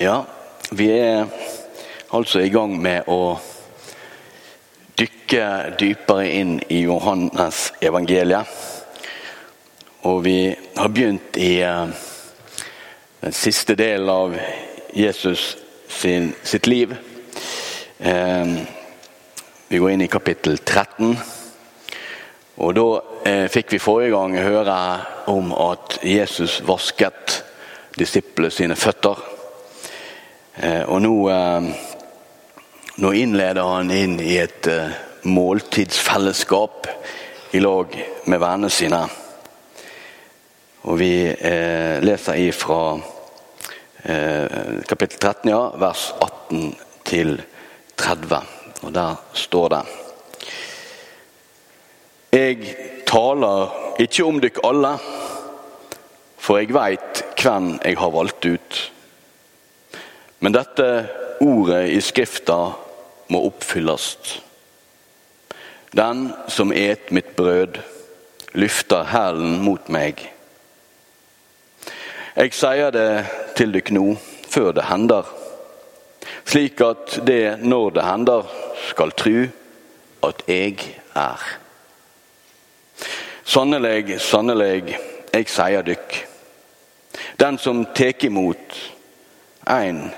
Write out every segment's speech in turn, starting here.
Ja, vi er altså i gang med å dykke dypere inn i Johannes evangeliet. Og vi har begynt i eh, den siste delen av Jesus sin, sitt liv. Eh, vi går inn i kapittel 13. Og da eh, fikk vi forrige gang høre om at Jesus vasket disiplene sine føtter. Eh, og nå, eh, nå, innleder han inn i et eh, måltidsfellesskap i lag med vennene sine. Og vi leser ifra kapittel 13, ja, vers 18 til 30. Og der står det Jeg taler ikke om dykk alle, for jeg veit hvem jeg har valgt ut. Men dette ordet i Skrifta må oppfylles. Den som et mitt brød, løfter hælen mot meg. Jeg sier det til dykk nå, før det hender, slik at det når det hender, skal tru at jeg er. Sannelig, sannelig, jeg sier dykk, den som tek imot ein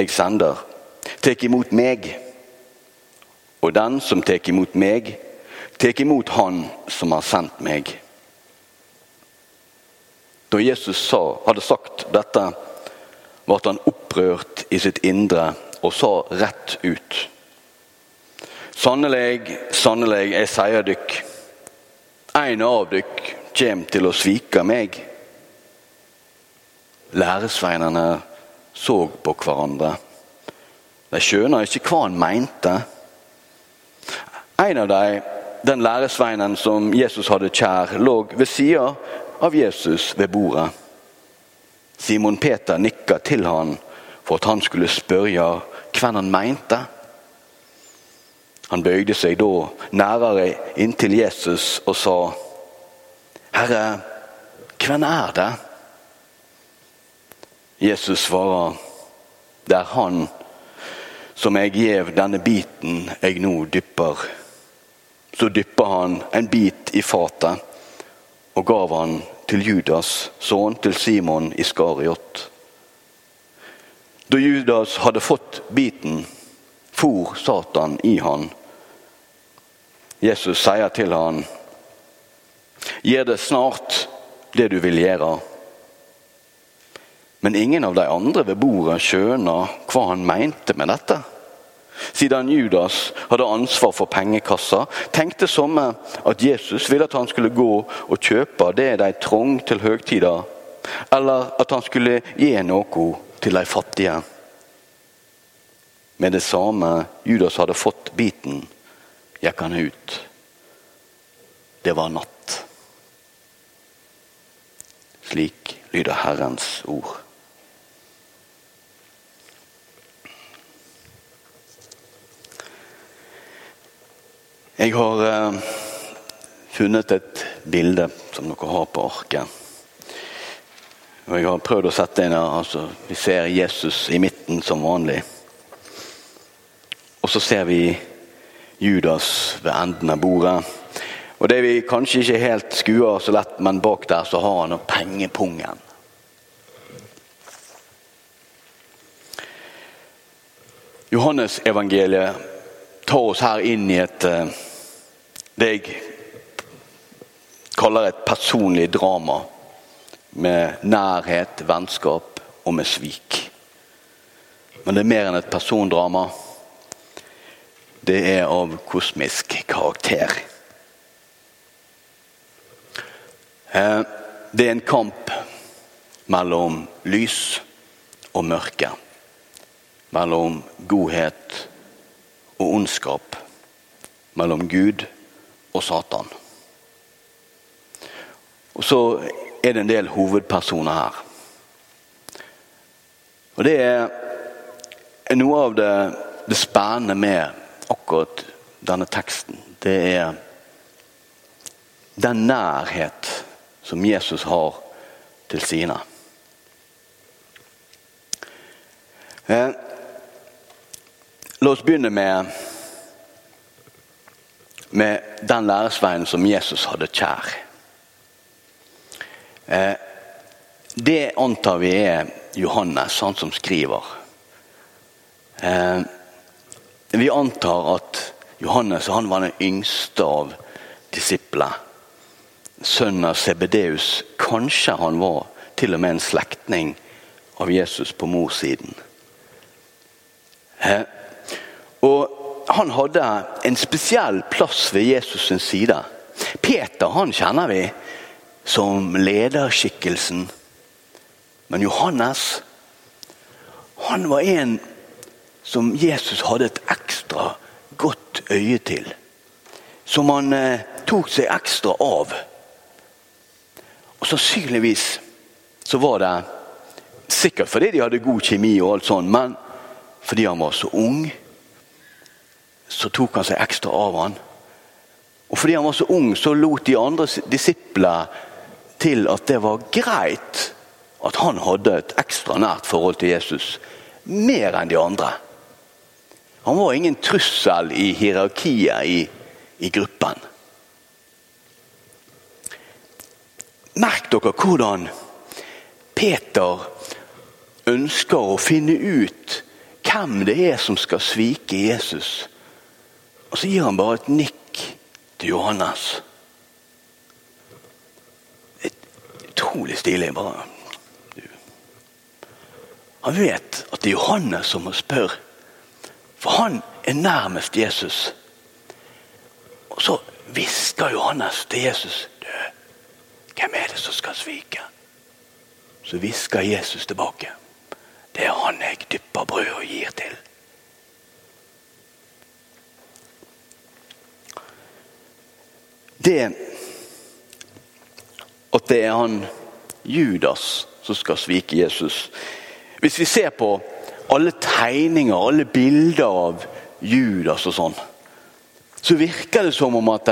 jeg sender, tek imot meg. Og den som tek imot meg, tek imot Han som har sendt meg. Da Jesus sa, hadde sagt dette, ble han opprørt i sitt indre og sa rett ut. Sannelig, sannelig, jeg sier dykk, en av dykk kjem til å svike meg. Læresveinene så på hverandre. De skjønner ikke hva han mente. En av dem, den læresveinen som Jesus hadde kjær, lå ved sida av Jesus ved bordet. Simon Peter nikka til han for at han skulle spørre hvem han mente. Han bøyde seg da nærere inntil Jesus og sa, Herre, hvem er det? Jesus svarer, det er han som jeg gjev denne biten jeg nå dypper. Så dypper han en bit i fatet og gav han til Judas, sønn til Simon Iskariot. Da Judas hadde fått biten, for Satan i han. Jesus sier til han, gjør det snart det du vil gjøre. Men ingen av de andre ved bordet skjøna hva han mente med dette. Siden Judas hadde ansvar for pengekassa, tenkte somme at Jesus ville at han skulle gå og kjøpe det de trong til høgtida, eller at han skulle gi noe til de fattige. Med det samme Judas hadde fått biten, gikk han ut. Det var natt. Slik lyder Herrens ord. Jeg har eh, funnet et bilde som dere har på arket. Og jeg har prøvd å sette inn altså, Vi ser Jesus i midten som vanlig. Og så ser vi Judas ved enden av bordet. Og det vi kanskje ikke helt skuer så lett, men bak der så har han pengepungen. Johannes-evangeliet tar oss her inn i et eh, det jeg kaller et personlig drama. Med nærhet, vennskap og med svik. Men det er mer enn et persondrama. Det er av kosmisk karakter. Eh, det er en kamp mellom lys og mørke. Mellom godhet og ondskap. Mellom Gud og og Satan. Og så er det en del hovedpersoner her. Og det er noe av det, det spennende med akkurat denne teksten. Det er den nærhet som Jesus har til sine. Eh, la oss begynne med, med den læresveien som Jesus hadde kjær. Eh, det antar vi er Johannes, han som skriver. Eh, vi antar at Johannes han var den yngste av disiplene. Sønnen av Sebedeus. Kanskje han var til og med en slektning av Jesus på morssiden. Eh, og han hadde en spesiell plass ved Jesus sin side. Peter han kjenner vi som lederskikkelsen. Men Johannes han var en som Jesus hadde et ekstra godt øye til. Som han eh, tok seg ekstra av. Og Sannsynligvis så var det sikkert fordi de hadde god kjemi, og alt sånt, men fordi han var så ung, så tok han seg ekstra av han. Og fordi han var så ung, så lot de andre disipler til at det var greit at han hadde et ekstra nært forhold til Jesus. Mer enn de andre. Han var ingen trussel i hierarkiet i, i gruppen. Merk dere hvordan Peter ønsker å finne ut hvem det er som skal svike Jesus. Og så gir han bare et nikk til Johannes. Utrolig stilig. bare. Han vet at det er Johannes som må spørre. For han er nærmest Jesus. Og så hvisker Johannes til Jesus. Du, hvem er det som skal svike? Så hvisker Jesus tilbake. Det er han jeg dypper brød og gir til. Det at det er han Judas som skal svike Jesus. Hvis vi ser på alle tegninger, alle bilder av Judas og sånn, så virker det som om at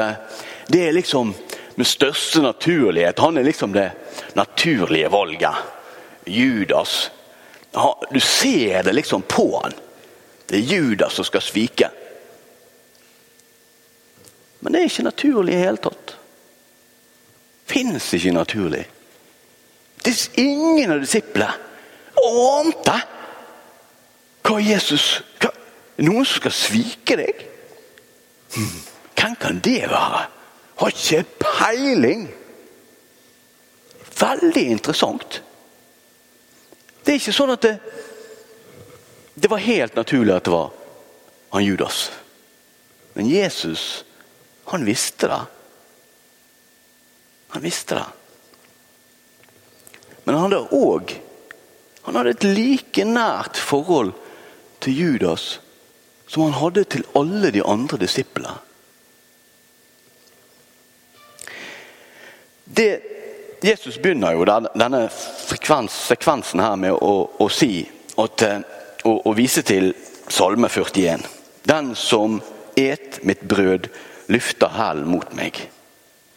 det er liksom med største naturlighet. Han er liksom det naturlige valget. Judas. Du ser det liksom på han. Det er Judas som skal svike. Men det er ikke naturlig i hele tatt. Fins ikke naturlig. Det er ingen av disiplene ante hva Jesus hva, Noen som skal svike deg? Hvem kan det være? Har ikke peiling. Veldig interessant. Det er ikke sånn at det, det var helt naturlig at det var han Judas. Men Jesus, han visste det. Han visste det. Men han hadde òg han hadde et like nært forhold til Judas som han hadde til alle de andre disiplene. Det, Jesus begynner jo denne sekvensen her med å, å si at, eh, å, å, vise til Salme 41. Den som et mitt brød, løfter hælen mot meg.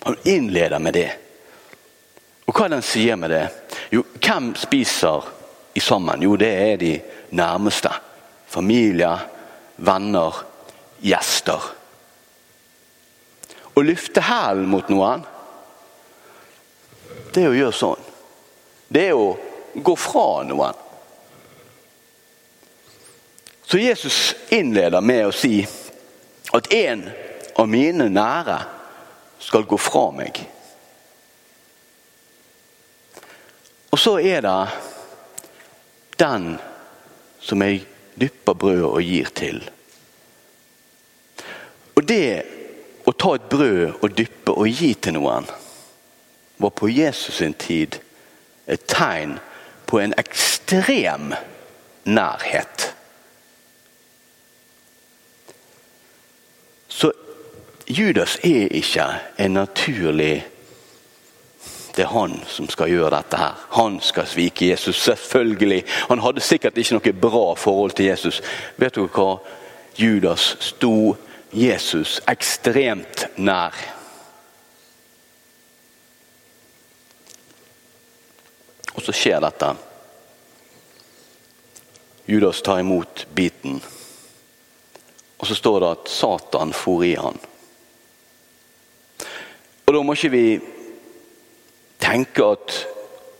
Han innleder med det. Og hva den sier med det? Jo, hvem spiser i sammen? Jo, det er de nærmeste. Familie, venner, gjester. Å løfte hælen mot noen, det er å gjøre sånn. Det er å gå fra noen. Så Jesus innleder med å si at en av mine nære skal gå fra meg. Og så er det den som jeg dypper brødet og gir til. Og det å ta et brød og dyppe og gi til noen, var på Jesus sin tid et tegn på en ekstrem nærhet. Så Judas er ikke en naturlig det er han som skal gjøre dette her. Han skal svike Jesus. Selvfølgelig. Han hadde sikkert ikke noe bra forhold til Jesus. Vet dere hva? Judas sto Jesus ekstremt nær. Og så skjer dette. Judas tar imot biten. Og så står det at Satan for i han. Og da må ikke vi tenke at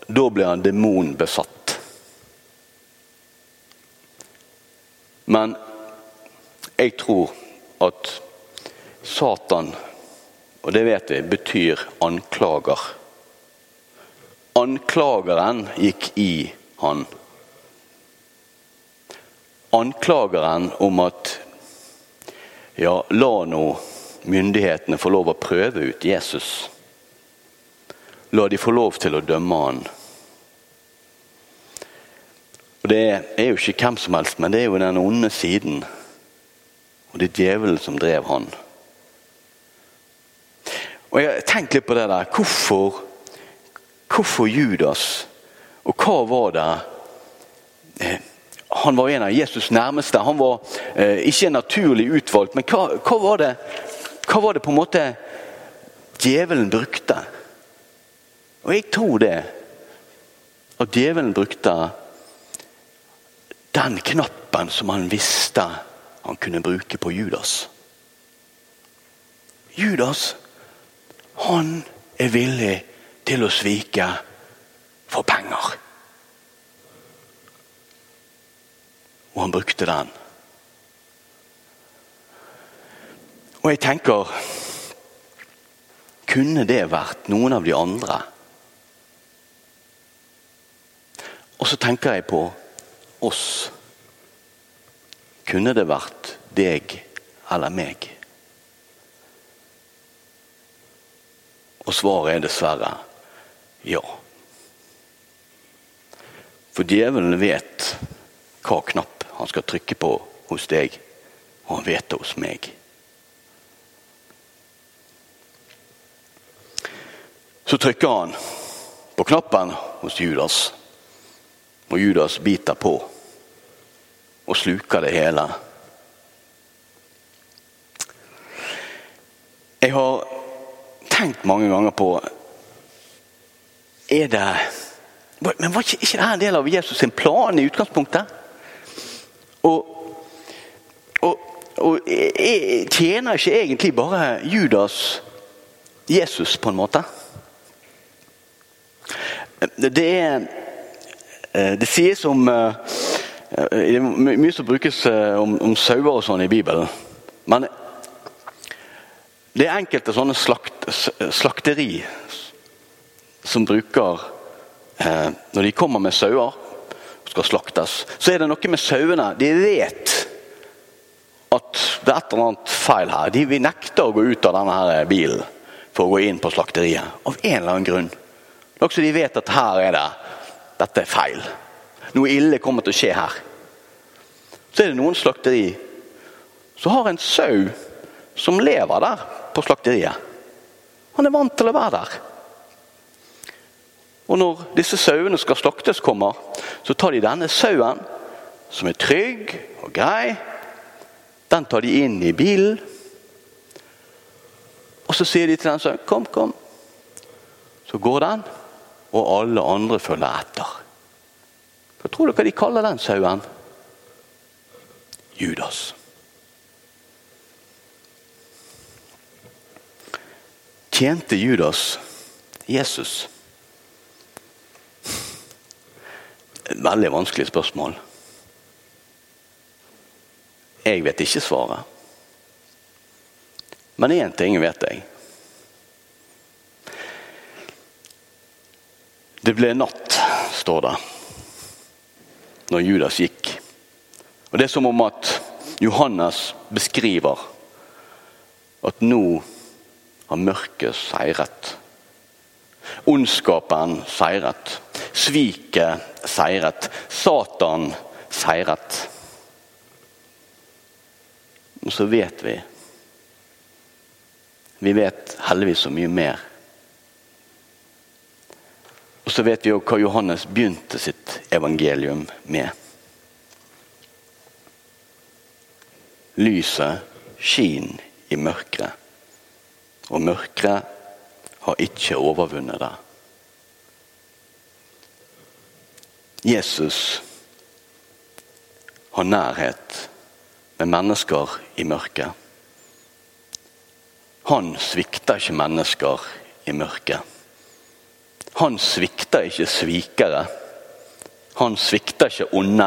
da blir han demonbesatt. Men jeg tror at Satan, og det vet vi, betyr anklager. Anklageren gikk i han. Anklageren om at ja, la nå myndighetene få lov å prøve ut Jesus. La de få lov til å dømme han. Og Det er jo ikke hvem som helst, men det er jo den onde siden. Og det er djevelen som drev han. Og Jeg Tenk litt på det der. Hvorfor, hvorfor Judas? Og hva var det eh, Han var en av Jesus' nærmeste. Han var eh, ikke naturlig utvalgt, men hva, hva, var det, hva var det på en måte djevelen brukte? Og jeg tror det. At djevelen brukte den knappen som han visste han kunne bruke på Judas. Judas, han er villig til å svike for penger. Og han brukte den. Og jeg tenker Kunne det vært noen av de andre? Og så tenker jeg på oss. Kunne det vært deg eller meg? Og svaret er dessverre ja. For djevelen vet hva knapp han skal trykke på hos deg, og han vet det hos meg. Så trykker han på knappen hos Judas, og Judas biter på og sluker det hele. Jeg har tenkt mange ganger på Er det Men var ikke, ikke dette en del av Jesus sin plan i utgangspunktet? Og, og, og tjener ikke egentlig bare Judas Jesus, på en måte? Det er Det sies om det er mye som brukes om, om sauer og sånn i Bibelen. Men det er enkelte sånne slakt, slakteri som bruker eh, Når de kommer med sauer skal slaktes, så er det noe med sauene De vet at det er et eller annet feil her. De vil nekte å gå ut av denne her bilen for å gå inn på slakteriet. Av en eller annen grunn. Også de vet at her er det Dette er feil. Noe ille kommer til å skje her. Så er det noen slakteri som har en sau som lever der på slakteriet. Han er vant til å være der. Og når disse sauene skal slaktes, kommer, så tar de denne sauen, som er trygg og grei, den tar de inn i bilen. Og så sier de til den sauen 'kom, kom'. Så går den, og alle andre følger etter. Hva tror dere de kaller den sauen? Judas. Tjente Judas Jesus? Et veldig vanskelig spørsmål. Jeg vet ikke svaret. Men én ting vet jeg. Det ble natt, står det, når Judas gikk. Og Det er som om at Johannes beskriver at nå har mørket seiret. Ondskapen seiret. Sviket seiret. Satan seiret. Og så vet vi Vi vet heldigvis så mye mer. Og så vet vi jo hva Johannes begynte sitt evangelium med. Lyset skin i mørket, og mørket har ikke overvunnet det. Jesus har nærhet med mennesker i mørket. Han svikter ikke mennesker i mørket. Han svikter ikke svikere. Han svikter ikke onde.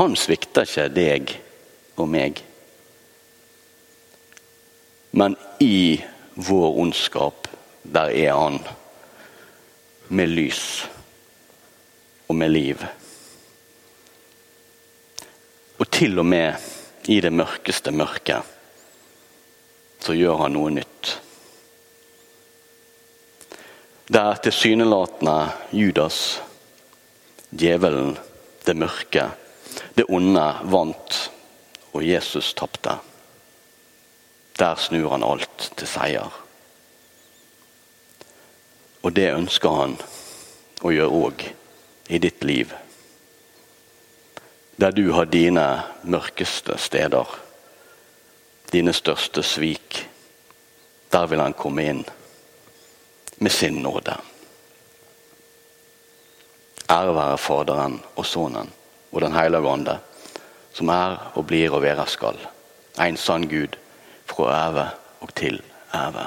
Han svikter ikke deg og meg. Men i vår ondskap, der er han med lys og med liv. Og til og med i det mørkeste mørket så gjør han noe nytt. Der tilsynelatende Judas, djevelen, det mørke, det onde, vant, og Jesus tapte. Der snur han alt til seier. Og det ønsker han å gjøre òg i ditt liv. Der du har dine mørkeste steder, dine største svik. Der vil han komme inn med sin nåde. Ære være Faderen og Sønnen og Den hellige ånde, som er og blir og være skal. En sann Gud fra æve og til æve.